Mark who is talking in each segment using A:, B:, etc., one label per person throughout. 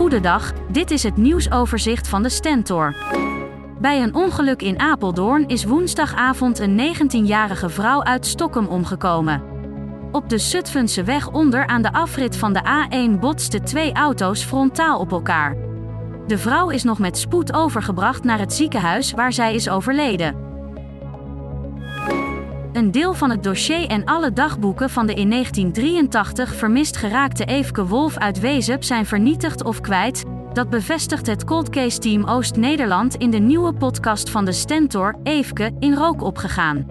A: Goedendag, dit is het nieuwsoverzicht van de Stentor. Bij een ongeluk in Apeldoorn is woensdagavond een 19-jarige vrouw uit Stockholm omgekomen. Op de Zutphense weg onder aan de afrit van de A1 botsten twee auto's frontaal op elkaar. De vrouw is nog met spoed overgebracht naar het ziekenhuis waar zij is overleden. Een deel van het dossier en alle dagboeken van de in 1983 vermist geraakte Eefke Wolf uit Wezep zijn vernietigd of kwijt. Dat bevestigt het Cold Case Team Oost-Nederland in de nieuwe podcast van de Stentor, Eefke, in rook opgegaan.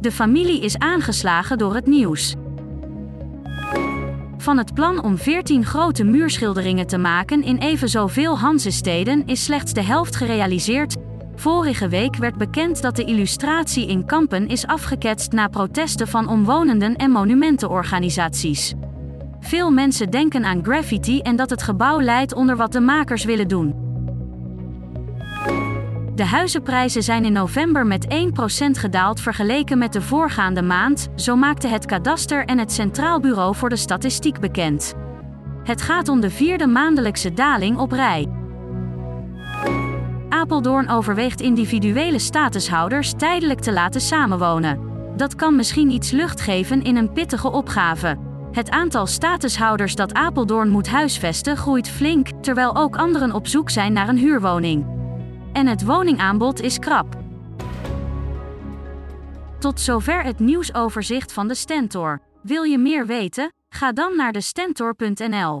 A: De familie is aangeslagen door het nieuws. Van het plan om 14 grote muurschilderingen te maken in even zoveel Hansesteden is slechts de helft gerealiseerd. Vorige week werd bekend dat de illustratie in Kampen is afgeketst na protesten van omwonenden en monumentenorganisaties. Veel mensen denken aan graffiti en dat het gebouw leidt onder wat de makers willen doen. De huizenprijzen zijn in november met 1% gedaald vergeleken met de voorgaande maand, zo maakte het kadaster en het Centraal Bureau voor de Statistiek bekend. Het gaat om de vierde maandelijkse daling op rij. Apeldoorn overweegt individuele statushouders tijdelijk te laten samenwonen. Dat kan misschien iets lucht geven in een pittige opgave. Het aantal statushouders dat Apeldoorn moet huisvesten groeit flink, terwijl ook anderen op zoek zijn naar een huurwoning. En het woningaanbod is krap. Tot zover het nieuwsoverzicht van de Stentor. Wil je meer weten? Ga dan naar de Stentor.nl.